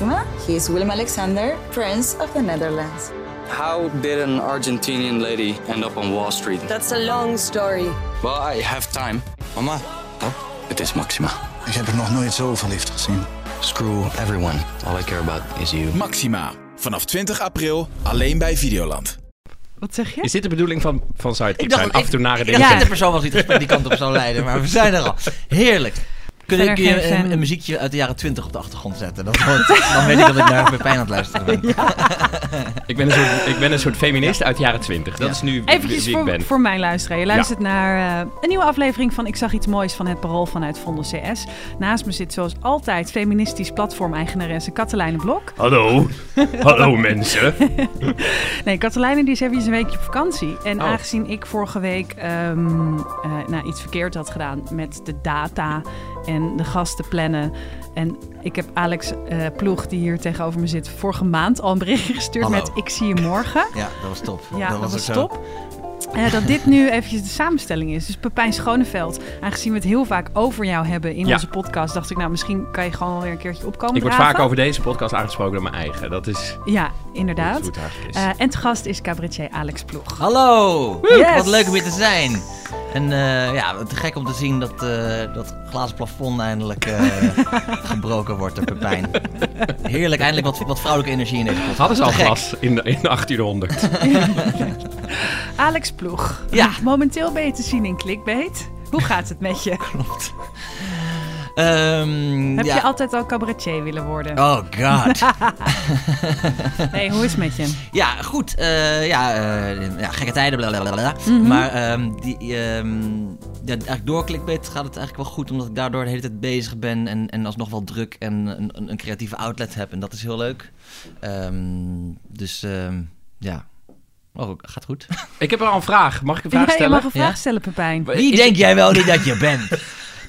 Maxima. He is Willem Alexander, Prince of the Netherlands. How did an Argentinian lady end up on Wall Street? That's a long story. Well, I have time. Mama, Het is Maxima. ik heb er nog nooit zo verliefd gezien. Screw everyone. All I care about is you. Maxima. Vanaf 20 april alleen bij Videoland. Wat zeg je? Is dit de bedoeling van, van Sidekick Ik dacht- zijn? Af en toe nare Ik dingen Ja. de persoon was die het gesprek die kant op zou leiden, maar we zijn er al. Heerlijk. Kun ik je een, een muziekje uit de jaren 20 op de achtergrond zetten? Dat wordt, dan weet ik dat ik naar Pepijn aan het luisteren ben. Ik ben, een soort, ik ben een soort feminist uit de jaren twintig. Dat Ja. is nu wie, Eventjes wie ik voor, ben. voor mijn luisteraar. Je luistert naar eh, een nieuwe aflevering van Ik zag iets moois van het Parool vanuit Vondel CS. Naast me zit zoals altijd feministisch platform-eigenaresse Katelijne Blok. Hallo. Hallo mensen. Nee, Katelijne die is even een weekje op vakantie. En Oh. aangezien ik vorige week ehm, eh, nou, iets verkeerd had gedaan met de data en de gasten plannen. En ik heb Alex eh, Ploeg, die hier tegenover me zit, vorige maand al een berichtje gestuurd Hallo. met ik zie je morgen. Ja, dat was top. Ja, dat, was, ook zo. top. Eh, dat dit nu eventjes de samenstelling is. Dus Pepijn Schoneveld, aangezien we het heel vaak over jou hebben in Ja. onze podcast, dacht ik, nou, misschien kan je gewoon weer een keertje opkomen. Ik word vaak over deze podcast aangesproken door mijn eigen. Dat is Ja, inderdaad. hoe het eigenlijk is. Eh, en te gast is cabaretier Alex Ploeg. Hallo! Yes! Wat leuk om hier te zijn. En eh, ja, te gek om te zien dat eh, dat glazen plafond eindelijk eh, gebroken wordt door Pepijn. Heerlijk, eindelijk wat, wat vrouwelijke energie in deze podcast. Hadden ze al glas in de, in de 1800. Alex Ploeg. Ja. Momenteel ben je te zien in Clickbait. Hoe gaat het met je? Klopt. Ehm, Heb ja. je altijd al cabaretier willen worden? Oh god. Nee, hoe is het met je? Ja, goed. eh, ja, eh, ja, gekke tijden, blablabla. Mhm. Maar ehm, die, ehm, ja, eigenlijk door Clickbait gaat het eigenlijk wel goed, omdat ik daardoor de hele tijd bezig ben en, en alsnog wel druk en een, een, een creatieve outlet heb. En dat is heel leuk. Ehm, dus ehm, ja, oh, gaat goed. Ik heb al een vraag. Mag ik een Ja, vraag je stellen? mag een vraag Ja? stellen, Pepijn. Wie Is- denk jij wel niet dat je bent?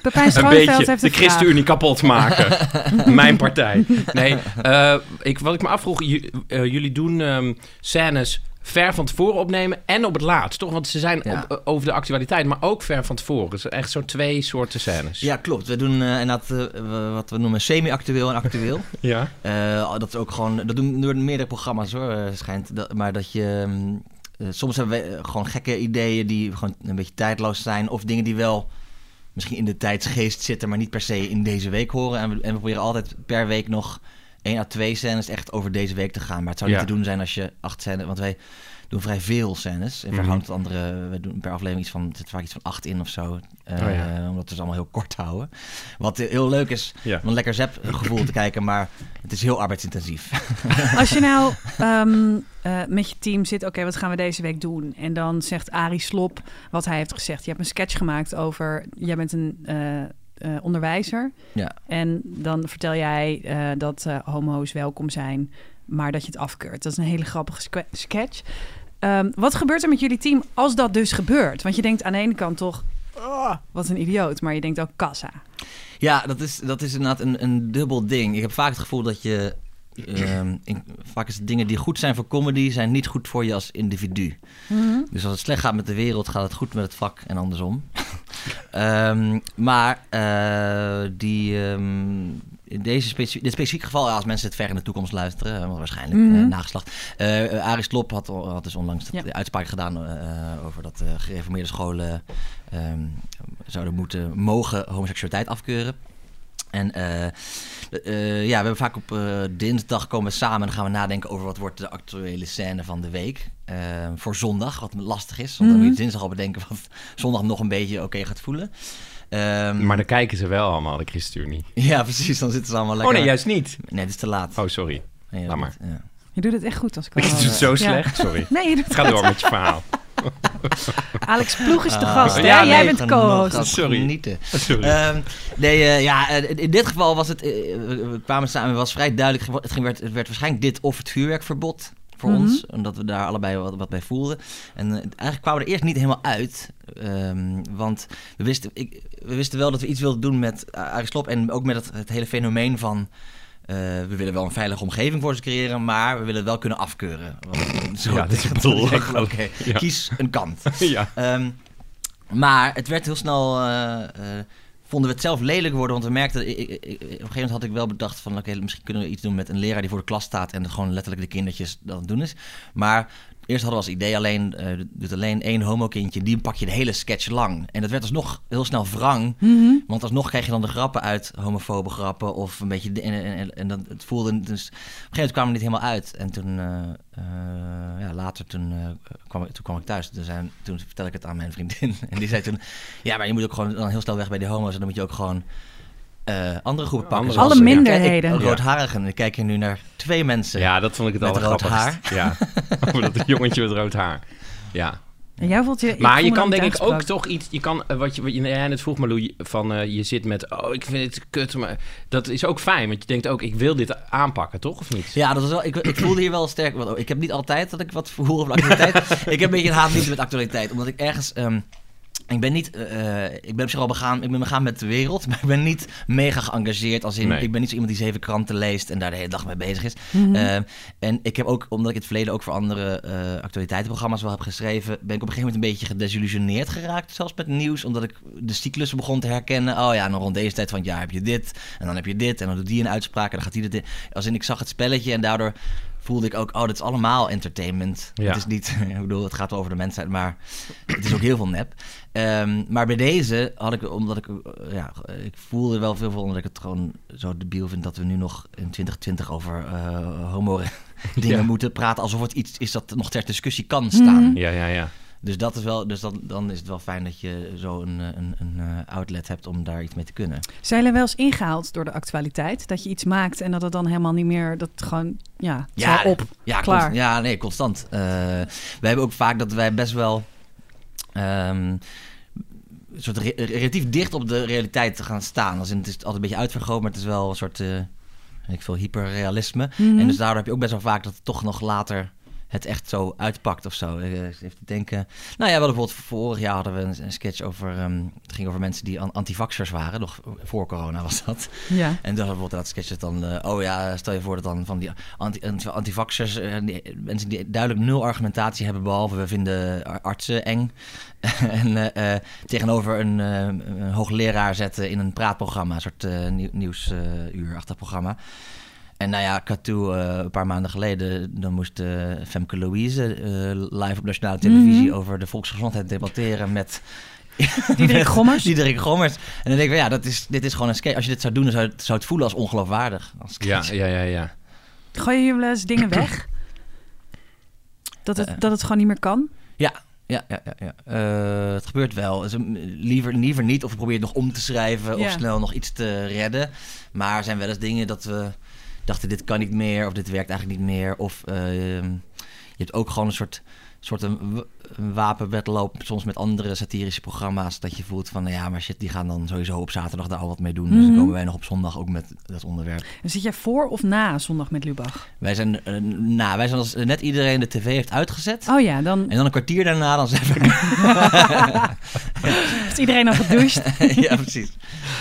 Pepijn Een beetje heeft de. ChristenUnie kapot maken. Mijn partij. Nee, eh, ik, wat ik me afvroeg, eh, jullie doen ehm, scènes ver van tevoren opnemen en op het laatst, toch? Want ze zijn Ja. op- over de actualiteit, maar ook ver van tevoren. Dus echt zo'n twee soorten scènes. Ja, klopt. We doen eh inderdaad eh, wat we noemen semi-actueel en actueel. Ja. Eh, dat is ook gewoon, dat doen door meerdere programma's hoor, eh, schijnt. Dat, maar dat je, mm, eh, soms hebben we eh, gewoon gekke ideeën die gewoon een beetje tijdloos zijn. Of dingen die wel misschien in de tijdsgeest zitten, maar niet per se in deze week horen. En we, en we proberen altijd per week nog één à twee scènes echt over deze week te gaan. Maar het zou niet Ja. te doen zijn als je acht scènes, want wij doen vrij veel scènes. In Mhm. verhouding tot andere, we doen per aflevering iets van, zit vaak iets van acht in of zo. Eh, Oh ja. Omdat we ze allemaal heel kort houden. Wat heel leuk is, Ja. om een lekker zep gevoel te kijken, maar het is heel arbeidsintensief. Als je nou ehm, eh, met je team zit, oké, wat gaan we deze week doen? En dan zegt Arie Slop wat hij heeft gezegd. Je hebt een sketch gemaakt over, jij bent een eh, eh, onderwijzer. Ja. En dan vertel jij eh, dat eh, homo's welkom zijn, maar dat je het afkeurt. Dat is een hele grappige sketch. Ehm, wat gebeurt er met jullie team als dat dus gebeurt? Want je denkt aan de ene kant toch, oh, wat een idioot. Maar je denkt ook kassa. Ja, dat is, dat is inderdaad een, een dubbel ding. Ik heb vaak het gevoel dat je... ehm, in- vaak is het dingen die goed zijn voor comedy... zijn niet goed voor je als individu. Dus als het slecht gaat met de wereld... gaat het goed met het vak en andersom. Ehm, maar eh, die, ehm, in deze specie- dit specifieke geval... ja, als mensen het ver in de toekomst luisteren... want waarschijnlijk Mhm. eh, nageslacht... eh uh, Aris Klop had, had dus onlangs Ja. de uitspraak gedaan... eh, over dat eh, gereformeerde scholen... zouden moeten mogen homoseksualiteit afkeuren. En eh, eh, ja, we hebben vaak op eh, dinsdag komen we samen en dan gaan we nadenken over wat wordt de actuele scène van de week. voor zondag, wat lastig is. Want dan moet je dinsdag al bedenken wat zondag nog een beetje oké gaat voelen. Ehm, Maar dan kijken ze wel allemaal, de ChristenUnie. Ja, precies. Dan zitten ze allemaal Oh lekker... nee, juist niet. Nee, het is te laat. Oh, sorry. Nee, laat maar. Ja. Je doet het echt goed als ik Ik doe het zo Ja. slecht, sorry. Nee, je doet het Ga door met je verhaal. Alex Ploeg is de Ah, gast, hè? ja, Jij nee, bent co-host. Sorry. Genieten. Sorry. Ehm, nee, eh, ja, eh, in dit geval was het. eh, we kwamen samen, het was vrij duidelijk. Het, ging, werd, het werd waarschijnlijk dit of het vuurwerkverbod voor Mhm. ons, omdat we daar allebei wat, wat bij voelden. En eigenlijk kwamen we er eerst niet helemaal uit, ehm, want we wisten, ik, we wisten wel dat we iets wilden doen met Arie Slob en ook met het, het hele fenomeen van. Eh, we willen wel een veilige omgeving voor ze creëren, maar we willen het wel kunnen afkeuren. Want, zo, Ja, dat is. Oké, Ja. kies een kant. ja. Ehm, maar het werd heel snel eh, eh, vonden we het zelf lelijk worden. Want we merkten, ik- ik- ik- op een gegeven moment had ik wel bedacht van... oké, misschien kunnen we iets doen met een leraar die voor de klas staat... en gewoon letterlijk de kindertjes dat aan het doen is. Maar eerst hadden we als idee alleen, eh doet alleen één homokindje... die pak je de hele sketch lang. En dat werd alsnog heel snel wrang. Want alsnog krijg je dan de grappen uit, homofobe grappen... of een beetje... de- En, en, en, en dan, het voelde... Dus op een gegeven moment kwamen we niet helemaal uit. En toen, eh, eh, ja, later toen, kwam, ik- toen kwam ik thuis. Toen, zei, toen vertelde ik het aan mijn vriendin. En die zei toen... Ja, maar je moet ook gewoon dan heel snel weg bij die homo's. En dan moet je ook gewoon eh, andere groepen pakken. Andere zoals- Alle minderheden. kijk, Roodharigen. Ik kijk hier nu naar twee mensen. Ja, dat vond ik het Met rood allergrappigst. Ja, over dat jongetje met rood haar. Ja. En jij voelt je... Maar je kan dan denk ik ook toch iets... Je kan, eh, wat je, wat je jij net vroeg, Malou, van eh, je zit met... Oh, ik vind het kut, maar... Dat is ook fijn, want je denkt ook, ik wil dit aanpakken, toch? Of niet? Ja, dat was wel, ik, ik voelde hier wel sterk. Want ik heb niet altijd dat ik wat voel over de actualiteit. ik heb een beetje een haat niet met actualiteit. Omdat ik ergens. ehm, ik ben niet. eh, eh, ik ben op zich al begaan. Ik ben begaan met de wereld. Maar ik ben niet mega geëngageerd. Als in. Nee. Ik ben niet zo iemand die zeven kranten leest. en daar de hele dag mee bezig is. Mhm. Ehm, en ik heb ook, omdat ik in het verleden ook voor andere eh, actualiteitenprogramma's wel heb geschreven. ben ik op een gegeven moment een beetje gedesillusioneerd geraakt. Zelfs met nieuws. Omdat ik de cyclussen begon te herkennen. Oh ja, nou rond deze tijd van het jaar heb je dit. En dan heb je dit. En dan doet die een uitspraak. En dan gaat die dit. Als in ik zag het spelletje. En daardoor voelde ik ook, oh, dit is allemaal entertainment. Ja. Het is niet, ik bedoel, het gaat wel over de mensheid, maar het is ook heel veel nep. Ehm, maar bij deze had ik, omdat ik, eh, ja, ik voelde wel veel van, omdat ik het gewoon zo debiel vind dat we nu nog in 2020 over eh, homo dingen Ja. moeten praten, alsof het iets is dat nog ter discussie kan staan. Ja, ja, ja. Dus dat is wel, dus dan, dan is het wel fijn dat je zo een, eh, een, een eh, outlet hebt om daar iets mee te kunnen. Zijn jullie wel eens ingehaald door de actualiteit? Dat je iets maakt en dat het dan helemaal niet meer... Dat gewoon, ja, ja op, Ja, klaar. const- ja, nee, constant. Eh we hebben ook vaak dat wij best wel ehm, een soort re- relatief dicht op de realiteit te gaan staan. Als in, het is altijd een beetje uitvergroot, maar het is wel een soort ik veel, hyperrealisme. Mhm. En dus daardoor heb je ook best wel vaak dat het toch nog later het echt zo uitpakt of zo. Eh, Even te denken. Nou ja, we hadden bijvoorbeeld vorig jaar hadden we een, een sketch over. ehm, het ging over mensen die an- antivaxers waren. Nog voor corona was dat. Ja. En dan bijvoorbeeld dat sketches dan... eh, oh ja, stel je voor dat dan van die anti, anti, antivaxers... eh, die, mensen die duidelijk nul argumentatie hebben... behalve we vinden ar- artsen eng. en eh, eh, tegenover een, eh, een hoogleraar zetten in een praatprogramma. Een soort eh, nieuw, nieuwsuurachtig programma. En nou ja, Katu, eh een paar maanden geleden... dan moest eh, Femke Louise eh, live op nationale televisie... over de volksgezondheid debatteren met... Diederik Gommers? Diederik Gommers. En dan denk ik, ja, dat is, dit is gewoon een sketch. Als je dit zou doen, dan zou het, zou het voelen als ongeloofwaardig. Als Ja, ja, ja, ja. Gooi je wel eens dingen weg? Dat het, dat het gewoon niet meer kan? Ja, ja, ja. ja, ja. Eh, het gebeurt wel. Dus, liever, liever niet. Of we proberen het nog om te schrijven. Ja. Of snel nog iets te redden. Maar er zijn wel eens dingen dat we dachten, dit kan niet meer. Of dit werkt eigenlijk niet meer. Of eh, je hebt ook gewoon een soort, soort een, een wapenwedloop. Soms met andere satirische programma's. Dat je voelt van, nou ja, maar shit, die gaan dan sowieso op zaterdag daar al wat mee doen. Dus Mhm. dan komen wij nog op zondag ook met dat onderwerp. En zit jij voor of na zondag met Lubach? Wij zijn, eh, nou, wij zijn als net iedereen de tv heeft uitgezet. Oh ja, dan En dan een kwartier daarna, dan zijn we... is iedereen al gedoucht. ja, precies.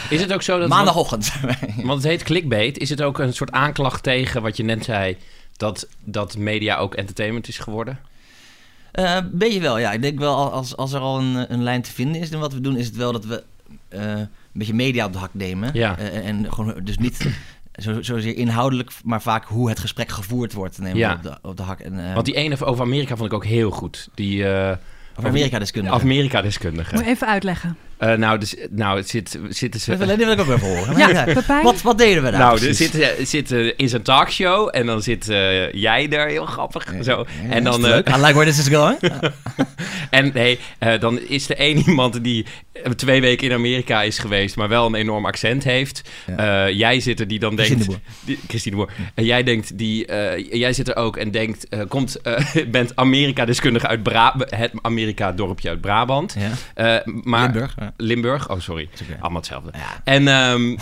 Is het ook zo dat... Maandagochtend. Want het heet clickbait. Is het ook een soort aanklacht tegen wat je net zei... dat, dat media ook entertainment is geworden? Eh, ben je wel, ja. Ik denk wel, als, als er al een, een lijn te vinden is in wat we doen, is het wel dat we eh, een beetje media op de hak nemen. Ja. Eh, en, en gewoon dus niet zo, zozeer inhoudelijk, maar vaak hoe het gesprek gevoerd wordt, nemen Ja. op de, op de hak. En, eh, Want die ene over Amerika vond ik ook heel goed. Die eh over Amerika-deskundige. Amerika-deskundige. Moet even uitleggen. Eh, nou, dus, nou het zit, zitten ze... Dat wil, ik ook even horen. Ja? Wat, wat deden we daar Nou, er precies? zit, zit eh, in zijn talkshow en dan zit eh, jij daar, heel grappig. Zo. Ja, En is dan, eh, I like where this is going. en nee, eh, dan is er één iemand die twee weken in Amerika is geweest, maar wel een enorm accent heeft. Ja. Eh, jij zit er die dan Christine denkt... de Boer. Die, Christine de Boer. En jij denkt, die, eh, jij zit er ook en denkt, eh, komt, bent Amerika-deskundige uit Bra het Amerika-dorpje uit Brabant. Ja. Eh, maar, Limburg. Ja. Limburg, oh sorry. Allemaal hetzelfde. Ja. En ehm,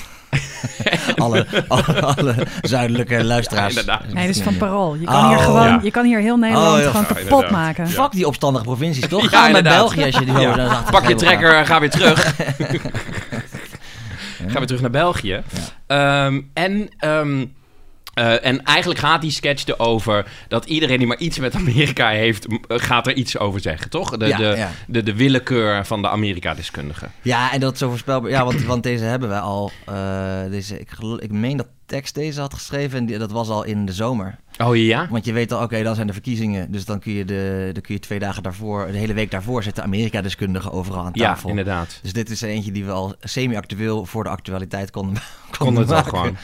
Alle, alle, alle zuidelijke luisteraars. Ja, inderdaad. Nee, dat is van Parool. Je kan Oh, hier gewoon, ja. je kan hier heel Nederland Oh, ja. gewoon kapot maken. Fuck die opstandige provincies, toch? Ja, Ga naar. België als je die Ja. Pak je trekker, ga weer terug. Ga weer terug naar België. Ehm, en ehm, Eh, en eigenlijk gaat die sketch erover dat iedereen die maar iets met Amerika heeft, eh, gaat er iets over zeggen, toch? De, Ja, de, ja. De, de willekeur van de Amerika-deskundige. Ja, en dat is zo voorspelbaar. Ja, want, want deze hebben we al. eh, deze, ik, ik meen dat tekst deze had geschreven en die, dat was al in de zomer. Oh ja? Want je weet al, oké, dan zijn de verkiezingen. Dus dan kun, je de, dan kun je twee dagen daarvoor, de hele week daarvoor, zitten Amerika-deskundigen overal aan Ja, tafel. inderdaad. Dus dit is eentje die we al semi-actueel voor de actualiteit konden, Kon het wel maken. gewoon.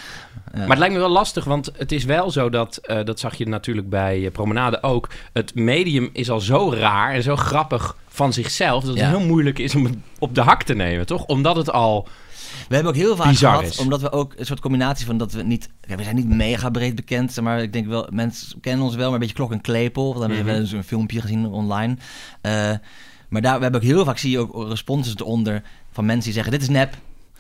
Maar het lijkt me wel lastig, want het is wel zo dat, eh, dat zag je natuurlijk bij eh, Promenade ook. Het medium is al zo raar en zo grappig van zichzelf, dat het Ja. heel moeilijk is om het op de hak te nemen, toch? Omdat het al. We hebben ook heel vaak Bizar gehad, is. omdat we ook een soort combinatie van dat we niet... kijk, we zijn niet mega breed bekend, maar ik denk wel, mensen kennen ons wel, maar een beetje klok en klepel. Want dan hebben we Mhm. wel eens een filmpje gezien online. Eh, maar daar, we hebben ook heel vaak, zie je ook responses eronder van mensen die zeggen, dit is nep.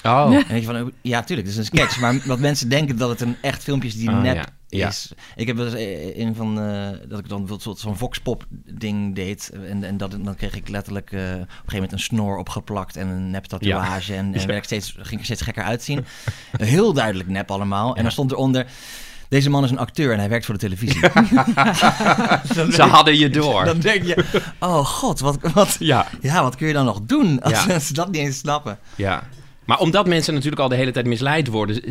Oh, En je van, ja, tuurlijk, dit is een sketch. maar wat mensen denken dat het een echt filmpje is die Ah, nep ja. Ja. is. Ik heb eh, een van, eh, dat ik dan zo'n voxpop ding deed. En, en dat, dan kreeg ik letterlijk eh, op een gegeven moment een snor opgeplakt en een nep tatoeage. En, en Ja. werd ik steeds, ging ik steeds gekker uitzien. Heel duidelijk nep allemaal. En dan stond eronder, deze man is een acteur en hij werkt voor de televisie. ze hadden je door. dan denk je, oh god, wat, wat, Ja, ja, wat kun je dan nog doen als mensen dat niet eens snappen? ja. Maar omdat mensen natuurlijk al de hele tijd misleid worden,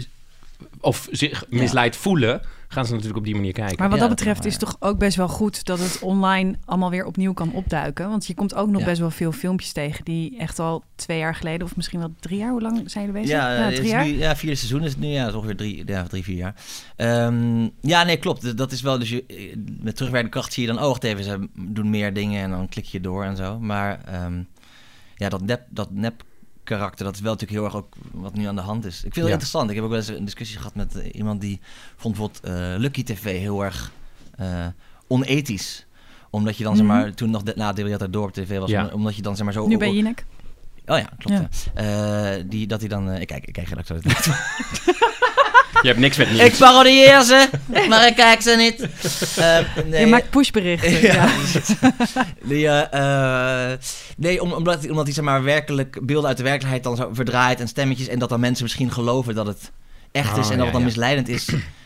of zich misleid voelen, gaan ze natuurlijk op die manier kijken. Maar wat Ja, dat dat is betreft is het toch ook best wel goed dat het online allemaal weer opnieuw kan opduiken. Want je komt ook nog Ja. best wel veel filmpjes tegen die echt al twee jaar geleden, of misschien wel drie jaar, hoe lang zijn jullie bezig? Ja, het drie is jaar. Nu, ja, vierde seizoen is het nu. Ja, is ongeveer drie, ja, drie vier jaar. Ehm, ja, nee, klopt. Dat is wel, dus je, met terugwerkende kracht zie je dan, oh, wacht even, ze doen meer dingen en dan klik je door en zo. Maar ehm, ja, dat nep, dat nep karakter, dat is wel natuurlijk heel erg ook wat nu aan de hand is. Ik vind het Ja. interessant. Ik heb ook wel eens een discussie gehad met eh, iemand die vond bijvoorbeeld eh, Lucky TV heel erg eh, onethisch omdat je dan, zeg maar, toen nog de, na Deeljaar door op tv was, Ja. omdat je dan, zeg maar, zo... Nu bij Jinek. Oh ja, klopt. Ja. Eh, die, dat hij dan... eh, ik kijk, ik kijk geen actualiteit. Je hebt niks met Ik nieuws. parodieer ze, maar ik kijk ze niet. Eh, nee, Je maakt pushberichten. ja. Die, eh, eh, nee, om, omdat, omdat hij zeg maar werkelijk beelden uit de werkelijkheid dan zo verdraait en stemmetjes en dat dan mensen misschien geloven dat het echt is Oh, en dat ja, het dan ja. misleidend is.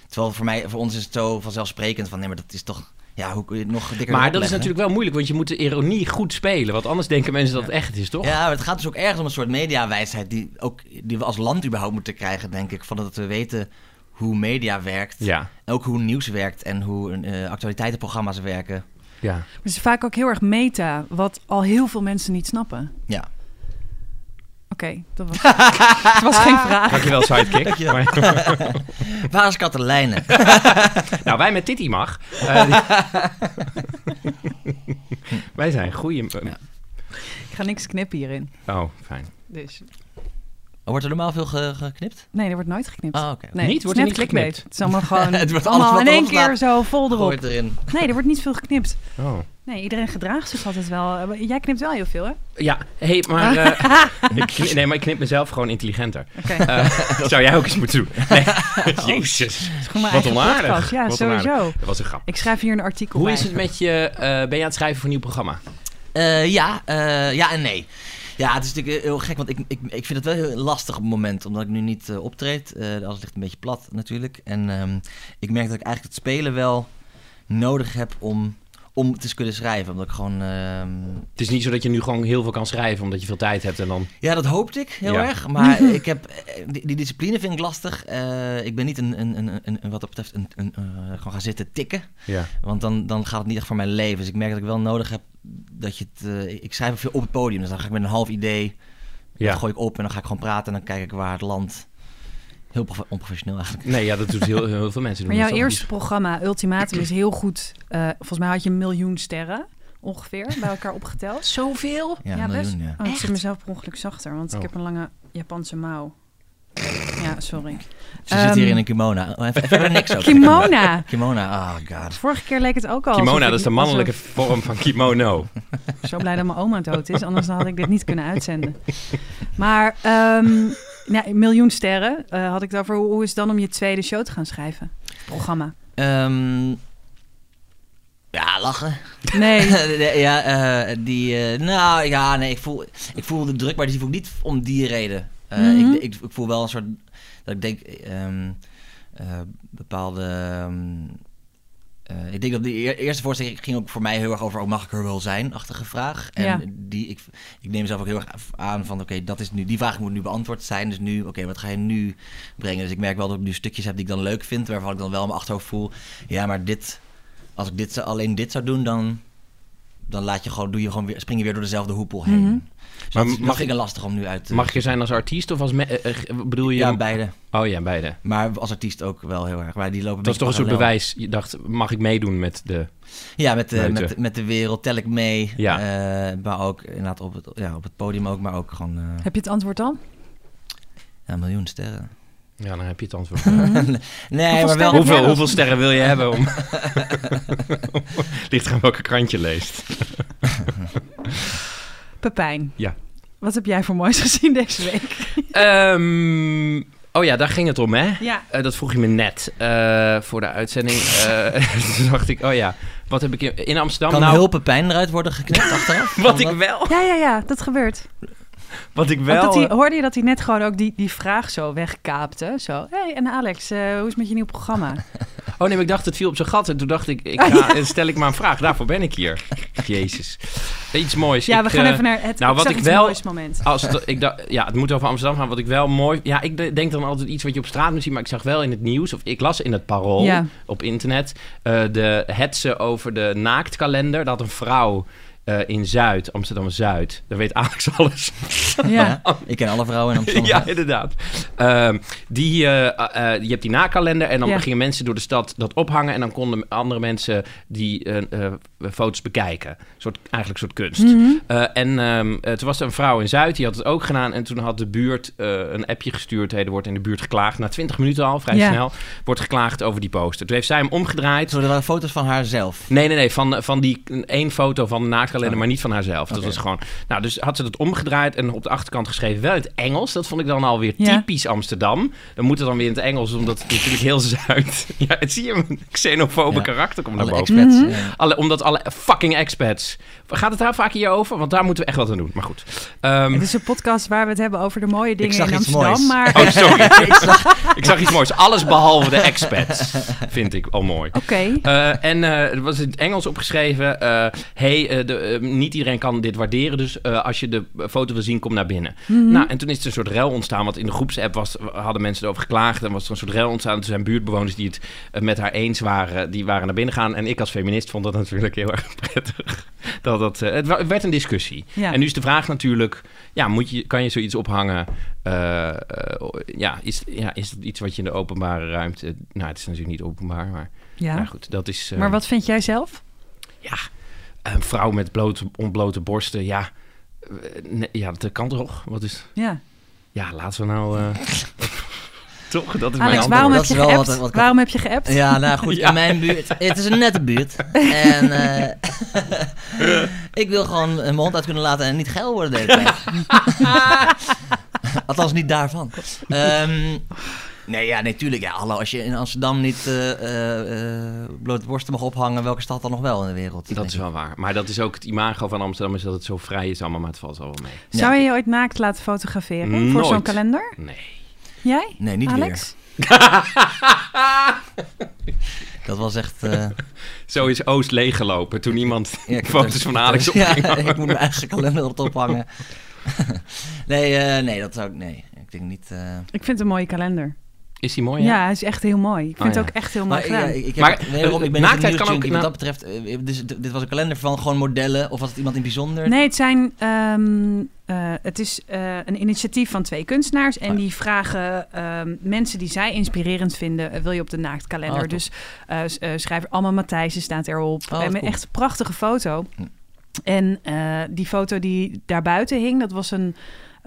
Terwijl voor mij, voor ons is het zo vanzelfsprekend van nee, maar dat is toch, ja, hoe kun je het nog dikker Maar dat is natuurlijk wel moeilijk, want je moet de ironie goed spelen. Want anders denken mensen dat het echt is, toch? Ja, maar het gaat dus ook ergens om een soort mediawijsheid die, ook, die we als land überhaupt moeten krijgen, denk ik. Van dat we weten hoe media werkt. Ja, En ook hoe nieuws werkt en hoe eh, actualiteitenprogramma's werken. ja. Maar het is vaak ook heel erg meta, wat al heel veel mensen niet snappen. Ja. Oké, dat was, dat was geen vraag. Dankjewel, sidekick. Maar- Waar is Katelijne? nou, wij met Titi mag. Eh, die- wij zijn goede... Ik ga niks knippen hierin. Oh, fijn. Dus Wordt er normaal veel ge- geknipt? nee, er wordt nooit geknipt. Ah, oké. Nee, Niet? het is Wordt er net niet geknipt? Het is allemaal gewoon Het wordt allemaal in één keer zo vol erop. Gooi het erin. Nee, er wordt niet veel geknipt. Oh. Nee, iedereen gedraagt zich altijd wel. Eh, Jij knipt wel heel veel, hè? Ja, hey, maar... eh, ik knip- nee, maar ik knip mezelf gewoon intelligenter. Oké. Eh, zou jij ook eens moeten doen. Nee. Jezus. Wat onaardig. podcast. Ja, Wat sowieso. onaardig. Dat was een grap. Ik schrijf hier een artikel Hoe bij. is het met je... eh, ben je aan het schrijven voor een nieuw programma? Eh, ja, eh, ja en nee. Ja, het is natuurlijk heel gek, want ik, ik, ik vind het wel heel lastig op het moment, omdat ik nu niet optreed. Eh alles ligt een beetje plat natuurlijk. En ehm, ik merk dat ik eigenlijk het spelen wel nodig heb om, om te kunnen schrijven. Omdat ik gewoon... ehm, Het is niet zo dat je nu gewoon heel veel kan schrijven omdat je veel tijd hebt en dan... Ja, dat hoopte ik heel Ja. erg. Maar ik heb, eh, die, die discipline vind ik lastig. Eh, ik ben niet een, een, een, een, een- wat dat betreft een, een, eh, gewoon gaan zitten tikken. Ja. Want dan, dan gaat het niet echt voor mijn leven. Dus ik merk dat ik wel nodig heb dat je het... eh, ik schrijf veel op het podium. Dus dan ga ik met een half idee... Ja. Dat gooi ik op en dan ga ik gewoon praten. En dan kijk ik waar het land... Heel prof- onprofessioneel eigenlijk. Nee, ja, dat doet heel, heel veel mensen. Maar jouw eerste programma, Ultimatum, is heel goed. Eh, volgens mij had je een miljoen sterren ongeveer bij elkaar opgeteld. Zoveel? Ja, Ja, best. ja. Oh, ik zit mezelf per ongeluk zachter, want Oh. ik heb een lange Japanse mouw. Ja, sorry. Ze zit hier Ehm, in een kimono. Oh, even, niks ook. Kimona. Kimona, oh god. Vorige keer leek het ook al. Kimono, alsof dat is de mannelijke alsof- vorm van kimono. Zo blij dat mijn oma dood is, anders had ik dit niet kunnen uitzenden. Maar ehm ja, een miljoen sterren eh, had ik over. Hoe, is het dan om je tweede show te gaan schrijven? Programma. Ehm, ja, lachen. Nee. ja, eh, die, eh, nou ja, nee, ik voel, ik voel de druk, maar die voel ik niet om die reden. Mhm. ik, ik, ik voel wel een soort, dat ik denk, ehm, eh, bepaalde... ehm, eh, ik denk dat de eer- eerste voorstelling ging ook voor mij heel erg over... oh, mag ik er wel zijn? Achtige vraag. En Ja. die, ik, ik neem mezelf ook heel erg aan van... oké, dat is nu die vraag moet nu beantwoord zijn. Dus nu, oké, wat ga je nu brengen? Dus ik merk wel dat ik nu stukjes heb die ik dan leuk vind... waarvan ik dan wel in mijn achterhoofd voel... ja, maar dit, als ik dit, alleen dit zou doen... dan, dan laat je gewoon, doe je gewoon weer, spring je weer door dezelfde hoepel heen. Mhm. Maar dat, mag dat ik- ik lastig om nu uit te... Mag je zijn als artiest of als... me- eh, eh, bedoel je... Ja, beide. Oh ja, beide. Maar als artiest ook wel heel erg. Maar die lopen Dat is toch een soort bewijs. Je dacht, mag ik meedoen met de... Ja, met de, met, met de wereld tel ik mee. Ja. Eh, maar ook inderdaad op het, ja, op het podium ook, maar ook gewoon eh, Heb je het antwoord dan? ja, een miljoen sterren. Ja, dan heb je het antwoord. nee, maar wel... sterren? hoeveel, Ja. hoeveel sterren wil je hebben om... Ligt aan welke krant je leest. Pepijn. Ja. Wat heb jij voor moois gezien deze week? Ehm, oh ja, daar ging het om, hè? Ja. Eh, dat vroeg je me net eh, voor de uitzending. Eh, toen dacht ik, oh ja, wat heb ik in, in Amsterdam Kan nou... hulpenpijn eruit worden geknipt achteraf? Wat Kan ik dat? wel, Ja, ja, ja, dat gebeurt. wat ik Ook wel... dat hij, hoorde je dat hij net gewoon ook die, die vraag zo wegkaapte? Zo, hey, en Alex, eh, hoe is het met je nieuw programma? Oh nee, ik dacht het viel op zijn gat. En toen dacht ik, ik ja. stel ik maar een vraag. Daarvoor ben ik hier. Jezus. Iets moois. Ja, Ik, we gaan eh, even naar het, nou, wat ik wel- moois moment. Als het, ik dacht, ja, het moet over Amsterdam gaan. Wat ik wel mooi... Ja, ik de- denk dan altijd iets wat je op straat moet zien. Maar ik zag wel in het nieuws, of ik las in het Parool Ja. op internet... eh, de hetsen over de naaktkalender. Dat een vrouw eh, in Zuid, Amsterdam-Zuid... Daar weet Alex alles Ja. Ik ken alle vrouwen in Amsterdam. ja, inderdaad. Ehm, die, eh, eh, je hebt die nakalender en dan Ja. gingen mensen door de stad dat ophangen... en dan konden andere mensen die eh, eh, foto's bekijken. Soort, eigenlijk een soort kunst. Mhm. Eh, en ehm, eh, toen was er een vrouw in Zuid, die had het ook gedaan... en toen had de buurt eh, een appje gestuurd... Hey, er wordt in de buurt geklaagd. Na 20 minuten al, vrij Ja. snel, wordt geklaagd over die poster. Toen heeft zij hem omgedraaid... Zo, er waren foto's van haarzelf. Nee, nee, nee. Van, van die één foto van de Oh. maar niet van haarzelf. Dat was gewoon. Nou, dus had ze dat omgedraaid en op de achterkant geschreven, wel in het Engels. Dat vond ik dan alweer Ja. typisch Amsterdam. Dan moet het dan weer in het Engels, omdat het natuurlijk heel zuid. Ja, het zie je een xenofobe Ja. karakter komt naar boven. expats. Mhm. ja. Alle, omdat alle fucking expats. Gaat het daar vaak hier over? Want daar moeten we echt wat aan doen. Maar goed. Ehm, Het is een podcast waar we het hebben over de mooie dingen zag in iets Amsterdam. moois. Maar Oh, sorry. ik zag iets moois. Alles behalve de expats. Vind ik al mooi. oké. Eh, en eh, er was in het Engels opgeschreven: eh, hey, eh, de, eh, niet iedereen kan dit waarderen. Dus eh, als je de foto wil zien, kom naar binnen. Mhm. Nou, en toen is er een soort rel ontstaan. Want in de groepsapp was, hadden mensen erover geklaagd. En was er een soort rel ontstaan. Toen zijn buurtbewoners die het eh, met haar eens waren, die waren naar binnen gegaan. En ik als feminist vond dat natuurlijk heel erg prettig. Dat, dat, het werd een discussie. Ja. En nu is de vraag natuurlijk: ja, moet je, kan je zoiets ophangen? Ja, is, ja, is het iets wat je in de openbare ruimte. Nou, het is natuurlijk niet openbaar, maar. ja. Nou goed, dat is. Maar wat vind jij zelf? Ja, een vrouw met blote, ontblote borsten, ja. eh, nee, ja, dat kan toch? Wat is. Ja. Ja, laten we nou. eh, toch? Dat is mijn Alex, waarom heb, je is wel geappt? wat- wat- waarom heb je geappt? Ja, nou goed, Ja. in mijn buurt. Het is een nette buurt. En eh, ik wil gewoon mijn hond uit kunnen laten en niet geil worden de hele tijd. Althans, niet daarvan. Ehm, nee, ja, natuurlijk. ja, hallo, als je in Amsterdam niet eh, eh, eh, blote borsten mag ophangen, welke stad dan nog wel in de wereld? Dat is wel waar. Maar dat is ook het imago van Amsterdam, is dat het zo vrij is allemaal, maar het valt al wel mee. Zou je je ooit naakt laten fotograferen voor zo'n kalender? Nee. Jij? Nee, niet Alex? Dat was echt... eh, Zo is Oost leeggelopen toen iemand ja, foto's van Alex op Ja, ik moet mijn eigen kalender erop ophangen. nee, eh, nee, dat zou ik... Nee, ik denk niet... eh, Ik vind het een mooie kalender. Is die mooi? Ja, Ja. hij is echt heel mooi. Ik vind Oh, ja. het ook echt heel mooi Maar ik, gedaan. ik, ik, heb, Maar, wederom, ik ben eh, naaktheid kan ook wat dat betreft. eh, Dus d- dit was een kalender van gewoon modellen of was het iemand in bijzonder? Nee, het zijn. ehm, eh, het is eh, een initiatief van twee kunstenaars. En Oh ja. die vragen ehm, mensen die zij inspirerend vinden. eh, wil je op de naaktkalender? Oh, dus eh eh, schrijver Alma Matthijssen staat erop. en cool. echt een prachtige foto. Hm. En eh, die foto die daarbuiten hing, dat was een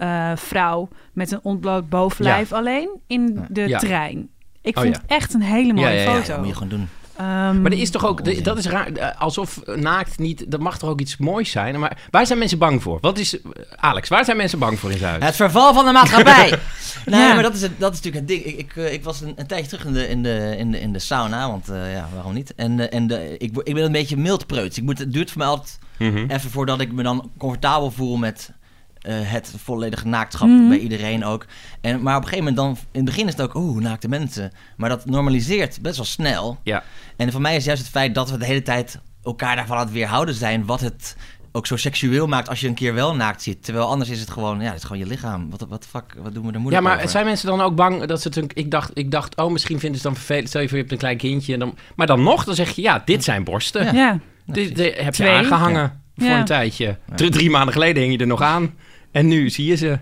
eh, vrouw met een ontbloot bovenlijf alleen in de Ja. trein. Ik Oh, vond ja. het echt een hele mooie Ja, ja, ja. foto. dat moet je gewoon doen. Ehm, Maar er is toch ook, Onzin. dat is raar, eh, alsof naakt niet, dat mag toch ook iets moois zijn. Maar waar zijn mensen bang voor? Wat is, Alex, waar zijn mensen bang voor in Zuid? Het verval van de maatschappij! nee, Ja. maar dat is, het, dat is natuurlijk het ding. Ik, ik, eh, ik was een, een tijdje terug in de, in de, in de, in de sauna, want eh, ja, waarom niet? En, en de, ik, ik ben een beetje mildpreuts. Ik moet, het duurt voor mij altijd Mhm. even voordat ik me dan comfortabel voel met eh, het volledige naaktschap Mhm. bij iedereen ook. En, maar op een gegeven moment dan, in het begin is het ook, oeh, naakte mensen. Maar dat normaliseert best wel snel. Ja. En voor mij is juist het feit dat we de hele tijd elkaar daarvan aan het weerhouden zijn, wat het ook zo seksueel maakt als je een keer wel naakt ziet. Terwijl anders is het gewoon, ja, het is gewoon je lichaam. Wat, wat de fuck, wat doen we er Ja, moeilijk maar over? zijn mensen dan ook bang dat ze het... een- Ik dacht, ik dacht, oh, misschien vinden ze het dan vervelend. Stel je voor, je hebt een klein kindje. En dan, maar dan nog, dan zeg je, ja, dit zijn borsten. Ja. Ja. Dit, dit heb je Twee. aangehangen voor Ja. een tijdje. Drie, drie maanden geleden hing je er nog aan. En nu zie je ze.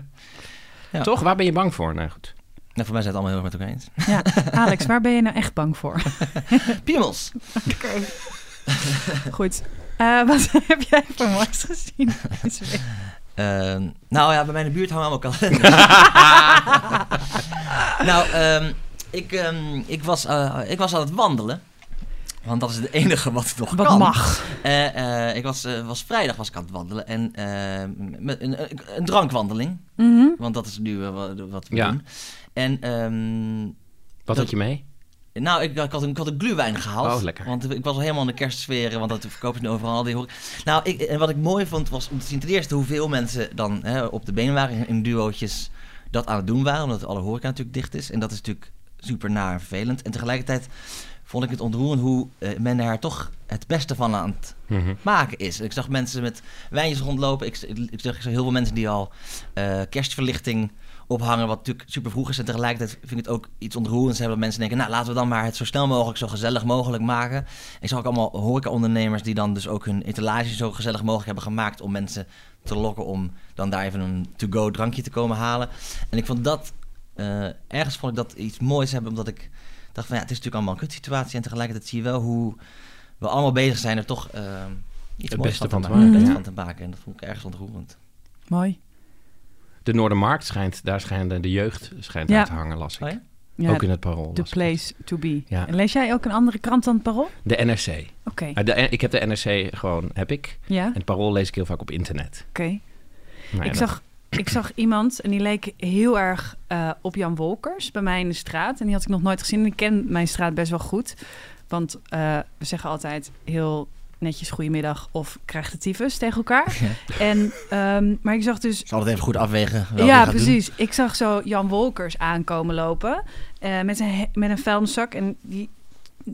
Ja. Toch? Waar ben je bang voor? Nou goed. Nou, voor mij zijn het allemaal heel erg met elkaar eens. ja. Alex, waar ben je nou echt bang voor? Piemels! Goed. Eh, wat heb jij voor moois gezien deze week? Ehm, nou ja, bij mij in de buurt hangen allemaal kalenders. nou, ehm, ik, ehm, ik, was, eh, ik was aan het wandelen. Want dat is het enige wat nog Wat kan. mag. Eh, eh, ik was, eh, was vrijdag was ik aan het wandelen. En met een, een, een drankwandeling. Mhm. Want dat is nu wat, we Ja. doen. En ehm, Wat Dat- had je mee? nou, ik, ik, had een, ik had een gluwijn gehaald. Oh, lekker. Want ik was al helemaal in de kerstsfeer, want dat verkopen ze nu overal. Die hoor ik. Nou, ik, en wat ik mooi vond was om te zien ten eerste hoeveel mensen dan hè, op de benen waren in, in duootjes dat aan het doen waren. Omdat alle horeca natuurlijk dicht is. En dat is natuurlijk super naar en vervelend. En tegelijkertijd vond ik het ontroerend hoe eh, men er toch het beste van aan het Mhm. maken is. Ik zag mensen met wijntjes rondlopen. Ik, ik, ik zag ik zag heel veel mensen die al eh, kerstverlichting ophangen, wat natuurlijk super vroeg is. En tegelijkertijd vind ik het ook iets ontroerends hebben dat mensen denken, nou laten we dan maar het zo snel mogelijk, zo gezellig mogelijk maken. Ik zag ook allemaal horeca-ondernemers die dan dus ook hun etalage zo gezellig mogelijk hebben gemaakt om mensen te lokken om dan daar even een to-go drankje te komen halen. En ik vond dat, eh, ergens vond ik dat iets moois hebben, omdat ik dacht van ja, het is natuurlijk allemaal een kutsituatie en tegelijkertijd zie je wel hoe we allemaal bezig zijn er toch eh, iets Het moois beste van van te te maken. Het van te maken. En dat vond ik ergens ontroerend. Mooi. De Noordermarkt schijnt, daar schijnt de jeugd schijnt Ja. uit te hangen, las ik. Oh ja? Ja, ook in het parool. the ik. place to be. Ja. En lees jij ook een andere krant dan het Parool? De NRC. Oké. De, ik heb de NRC gewoon, heb ik. Ja, En het parool lees ik heel vaak op internet. oké. Nou ja, ik, zag, ik zag iemand en die leek heel erg eh, op Jan Wolkers bij mij in de straat. En die had ik nog nooit gezien. En ik ken mijn straat best wel goed. Want eh, we zeggen altijd heel netjes goedemiddag of krijgt de tyfus tegen elkaar. En, ehm, maar ik zag dus zal het even goed afwegen. ja, doen. precies. Ik zag zo Jan Wolkers aankomen lopen eh, met, een, met een vuilniszak. En die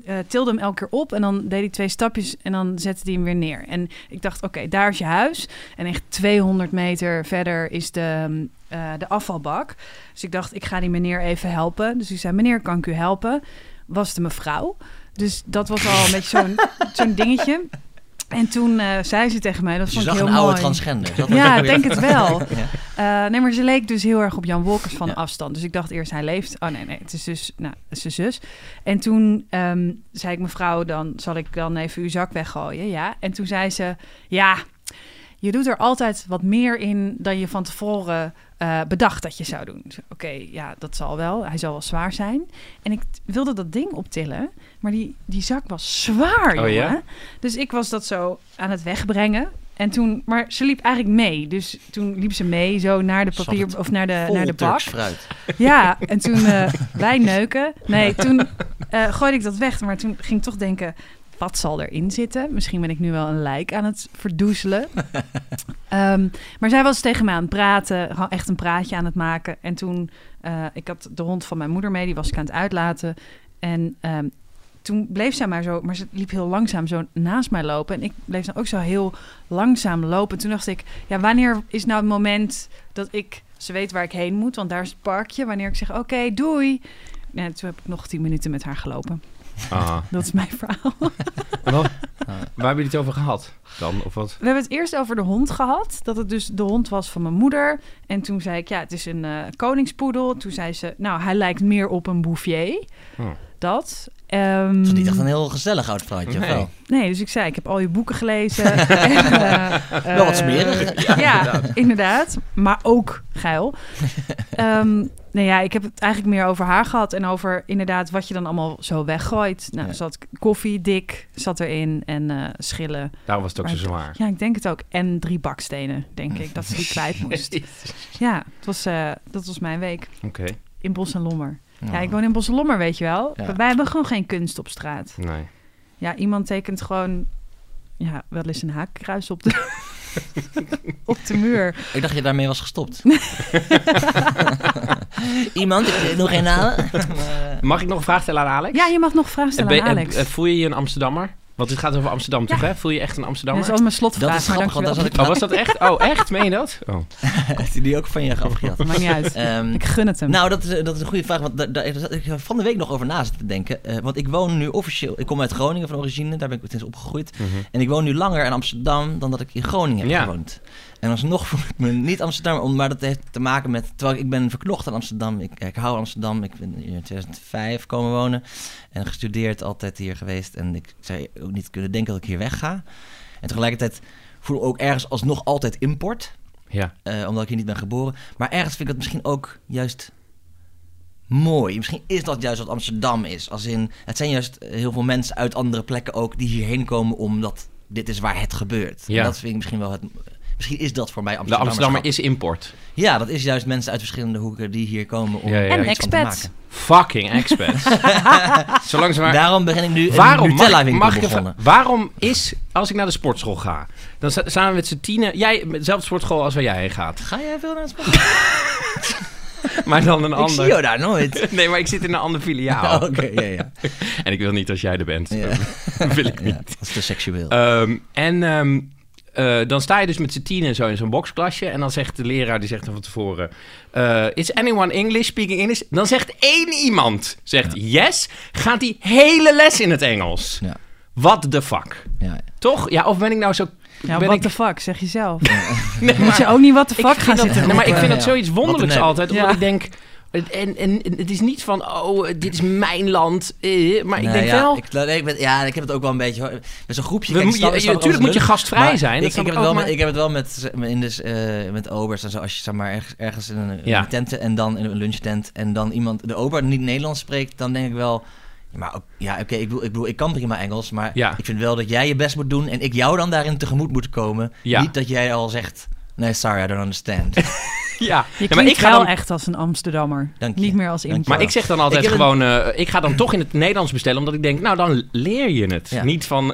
eh, tilde hem elke keer op en dan deed hij twee stapjes en dan zette hij hem weer neer. En ik dacht, oké, daar is je huis. En echt 200 meter verder is de, eh, de afvalbak. Dus ik dacht, ik ga die meneer even helpen. Dus ik zei, meneer, kan ik u helpen? Was de mevrouw. Dus dat was al een beetje zo'n zo'n dingetje. En toen eh, zei ze tegen mij, dat je vond ik zag heel een oude mooi. transgender. Ja, ik denk het wel. Ja. Eh, nee, maar ze leek dus heel erg op Jan Wolkers van Ja. afstand. Dus ik dacht eerst, hij leeft. Oh nee, nee, het is dus nou, zijn zus. En toen ehm, zei ik, mevrouw, dan zal ik dan even uw zak weggooien. Ja. En toen zei ze, ja, je doet er altijd wat meer in dan je van tevoren eh, bedacht dat je zou doen. Dus, Oké, ja, dat zal wel. Hij zal wel zwaar zijn. En ik wilde dat ding optillen, maar die, die zak was zwaar, Oh, jongen. ja? Dus ik was dat zo aan het wegbrengen. En toen, maar ze liep eigenlijk mee. Dus toen liep ze mee zo naar de papier of naar de, naar de bak. Fruit. Ja, en toen eh, wij neuken. Nee, toen eh, gooide ik dat weg. Maar toen ging ik toch denken, wat zal erin zitten? Misschien ben ik nu wel een lijk aan het verdoezelen. Ehm, maar zij was tegen mij aan het praten, gewoon echt een praatje aan het maken. En toen, eh, ik had de hond van mijn moeder mee, die was ik aan het uitlaten. En ehm, toen bleef zij maar zo, maar ze liep heel langzaam zo naast mij lopen. En ik bleef dan ook zo heel langzaam lopen. Toen dacht ik, ja, wanneer is nou het moment dat ik, ze weet waar ik heen moet, want daar is het parkje. Wanneer ik zeg, oké, doei. Ja, toen heb ik nog tien minuten met haar gelopen. Ah. Dat is mijn verhaal. Wat- waar hebben jullie het over gehad dan? Of wat? We hebben het eerst over de hond gehad. Dat het dus de hond was van mijn moeder. En toen zei ik, ja, het is een eh, koningspoedel. Toen zei ze, nou, hij lijkt meer op een bouvier. Oh. Dat. Ehm, Het is niet echt een heel gezellig oud vrouwtje, of Nee. wel? Nee, dus ik zei, ik heb al je boeken gelezen. En, eh, Wel wat eh, smerig. Ja, inderdaad. Maar ook geil. Ehm nou ja, ik heb het eigenlijk meer over haar gehad. En over inderdaad wat je dan allemaal zo weggooit. Nou, Ja. zat koffie, dik, zat erin. En eh, schillen. Daarom was het ook zo zwaar. Ja, ik denk het ook. En drie bakstenen, denk ik, dat ze die kwijt moest. Ja, het was, eh, dat was mijn week. Oké, In Bos en Lommer. Ja, Oh. ik woon in Bos en Lommer, weet je wel. Ja. Wij hebben gewoon geen kunst op straat. nee. Ja, iemand tekent gewoon... Ja, wel eens een haakkruis op de... op de muur. Ik dacht je daarmee was gestopt. Iemand, nog geen namen. Mag ik nog een vraag stellen aan Alex? Ja, je mag nog vragen stellen Ben- aan Alex. eh, voel je je een Amsterdammer? Want het gaat over Amsterdam, toch? Hè? Voel je echt een dat Amsterdammer? is al mijn slotvraag, Dat is grappig, want dankjewel. daar zat ik Oh, was dat echt? Oh, echt? Meen je dat? Oh. Heeft hij die ook van je afgejat? Maakt niet uit. Ehm, Ik gun het hem. Nou, dat is, dat is een goede vraag. Want daar, daar zat ik van de week nog over na zitten te denken. Eh, want ik woon nu officieel... Ik kom uit Groningen van origine. Daar ben ik sinds opgegroeid. En ik woon nu langer in Amsterdam dan dat ik in Groningen heb Ja. gewoond. En alsnog voel ik me niet Amsterdam. Maar dat heeft te maken met... Terwijl ik ben verknocht aan Amsterdam. Ik, ik hou Amsterdam. Ik ben hier in 2005 komen wonen. En gestudeerd, altijd hier geweest. En ik zou ook niet kunnen denken dat ik hier wegga. En tegelijkertijd voel ik ook ergens alsnog altijd import. Ja. Eh, omdat ik hier niet ben geboren. Maar ergens vind ik dat misschien ook juist mooi. Misschien is dat juist wat Amsterdam is. Als in, het zijn juist heel veel mensen uit andere plekken ook die hierheen komen omdat dit is waar het gebeurt. Ja. En dat vind ik misschien wel het. Misschien is dat voor mij De Amsterdam. Amsterdammer is import. Ja, dat is juist mensen uit verschillende hoeken die hier komen om Ja, ja, ja. En iets van te expats. maken. Fucking expats. Zolang ze maar... Daarom begin ik nu een Waarom, mag, Nutella ik- mag ik begonnen. waarom is, als ik naar de sportschool ga, dan we met z'n tienen, jij met dezelfde sportschool als waar jij heen gaat, Ga jij veel naar het sport? maar dan een Ik ander. zie jou daar nooit. Nee, maar ik zit in een ander filiaal. Oké, ja, ja. En ik wil niet als jij er bent. ja. Dat wil ik niet. ja. Dat is te seksueel. Ehm, en ehm, eh, dan sta je dus met z'n tienen zo in zo'n boxklasje. En dan zegt de leraar, die zegt dan van tevoren... eh, Is anyone English speaking English? Dan zegt één iemand, zegt yes, gaat die hele les in het Engels. Ja. What the fuck? ja. Toch? Ja, of ben ik nou zo... ja, ben what ik... the fuck, zeg je zelf. Nee, Moet je ook niet what the ik fuck vind gaan dat, zitten nee, maar ik vind dat Ja. zoiets wonderlijks Wat altijd. Omdat Ja. ik denk... En, en, en het is niet van, oh, dit is mijn land. eh, maar ik Nee, denk ja, wel... Ik, nee, ik ben, ja, ik heb het ook wel een beetje. hoor. Met zo'n groepje. We kijk, je- snap ik je- tuurlijk wel moet je gastvrij zijn, Ik, ik, heb het wel maar- ik heb het wel met, in dus, met obers en zo. Als je zeg maar ergens, ergens in een, in Ja. een tent en dan in een lunchtent en dan iemand de ober niet Nederlands spreekt, dan denk ik wel. Maar ook- ja, oké, ik, bedoel, ik bedoel, ik kan prima Engels, maar Ja. ik vind wel dat jij je best moet doen en ik jou dan daarin tegemoet moet komen. Ja. Niet dat jij al zegt, nee, sorry, I don't understand. Ja, Je Ja, maar ik ga wel dan... echt als een Amsterdammer. Dank je. Niet meer als import. Maar ik zeg dan altijd Ik gewoon, eh, ik ga dan toch in het Nederlands bestellen, omdat ik denk, nou dan leer je het. Ja. Niet van,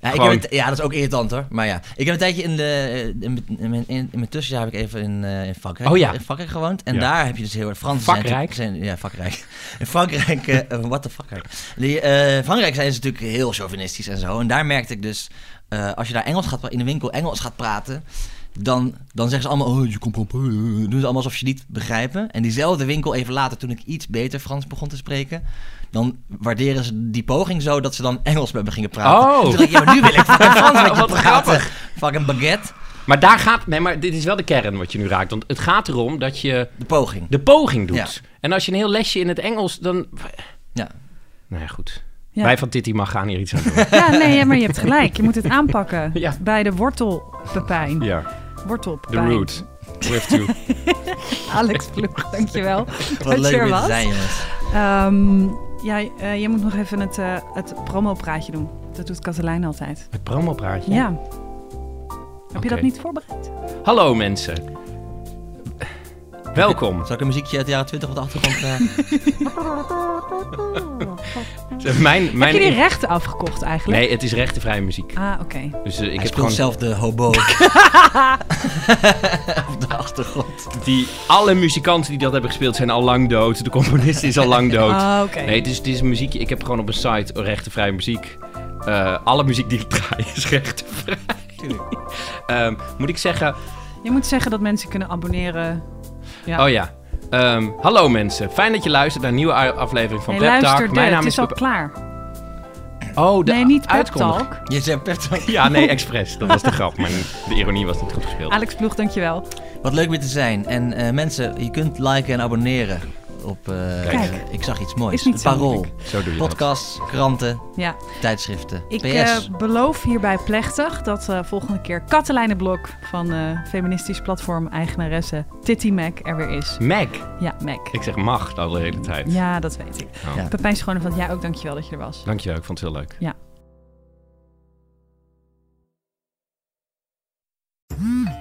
Ja, ik Gewoon- heb het, ja, dat is ook irritant hoor. Maar ja, ik heb een tijdje in, de, in, mijn- in, mijn- in, mijn tussenjaar heb ik even in, eh, in Frankrijk, Oh ja. in Frankrijk gewoond. En Ja. daar heb je dus heel erg Frans. zijn Frankrijk? Zijn, ja, Frankrijk. In Frankrijk, eh what the fuck. Die, eh, Frankrijk zijn ze natuurlijk heel chauvinistisch en zo. En daar merkte ik dus, eh, als je daar Engels gaat, in de winkel Engels gaat praten, dan, dan zeggen ze allemaal, oh, je comprends pas. Doen ze allemaal alsof je niet begrijpen. En diezelfde winkel even later, toen ik iets beter Frans begon te spreken, dan waarderen ze die poging zo dat ze dan Engels met me gingen praten. Oh. Toen dacht ik, ja, maar nu wil ik fucking Frans met je Wat praten. grappig. Fucking baguette. maar daar gaat, nee, maar dit is wel de kern wat je nu raakt. Want het gaat erom dat je De poging. de poging doet. Ja. En als je een heel lesje in het Engels, dan... Ja. Nou ja, goed. Ja. Wij van Titi mag gaan hier iets aan doen. Ja, nee, maar je hebt gelijk. Je moet het aanpakken. Ja. Bij de wortelpepijn. ja, Wortelpepijn. the root. With to. Alex Ploeg, dankjewel. Wat Dat je leuk er weer te was. zijn, jongens. Ehm, ja, eh, je moet nog even het, eh het promopraatje doen. Dat doet Katelijn altijd. Het promopraatje. Ja. Heb je dat niet voorbereid? Hallo mensen. Welkom. Zal ik een muziekje uit de jaren 20 op de achtergrond eh Mijn, Heb mijn je die rechten afgekocht eigenlijk? Nee, het is rechtenvrije muziek. Ah, oké. Dus eh, ik Hij heb speelt gewoon zelf de hobo op de achtergrond. die alle muzikanten die dat hebben gespeeld zijn al lang dood. De componist is al lang dood. Ah, oké. Nee, het is, het is muziekje. Ik heb gewoon op een site rechtenvrije muziek. Eh, alle muziek die ik draai is rechtenvrij. Ehm, moet ik zeggen, Je moet zeggen dat mensen kunnen abonneren. Ja. oh ja. Ehm, hallo mensen, fijn dat je luistert naar een nieuwe aflevering van nee, Pep Talk. Mijn de, naam het is is al Pep- klaar. Oh, de nee, niet Pep. Talk. Je zei Pep Talk. Ja, nee, expres. Dat was de grap, maar de ironie was niet goed gespeeld. Alex Ploeg, dankjewel. Wat leuk weer te zijn. En eh, mensen, je kunt liken en abonneren op... eh, Kijk. ik zag iets moois. Is niet Het zo Parool. moeilijk. Zo doe je dat. Podcasts, kranten, Ja, tijdschriften. ik PS. eh, beloof hierbij plechtig dat eh, volgende keer Katelijne Blok van eh, feministisch platform eigenaresse Titty Mac er weer is. Mac. Ja, Mac. Ik zeg mag al de hele tijd. Ja, dat weet ik. Oh. Ja. Pepijn Schone van ja, ook dankjewel dat je er was. Dankjewel, ik vond het heel leuk.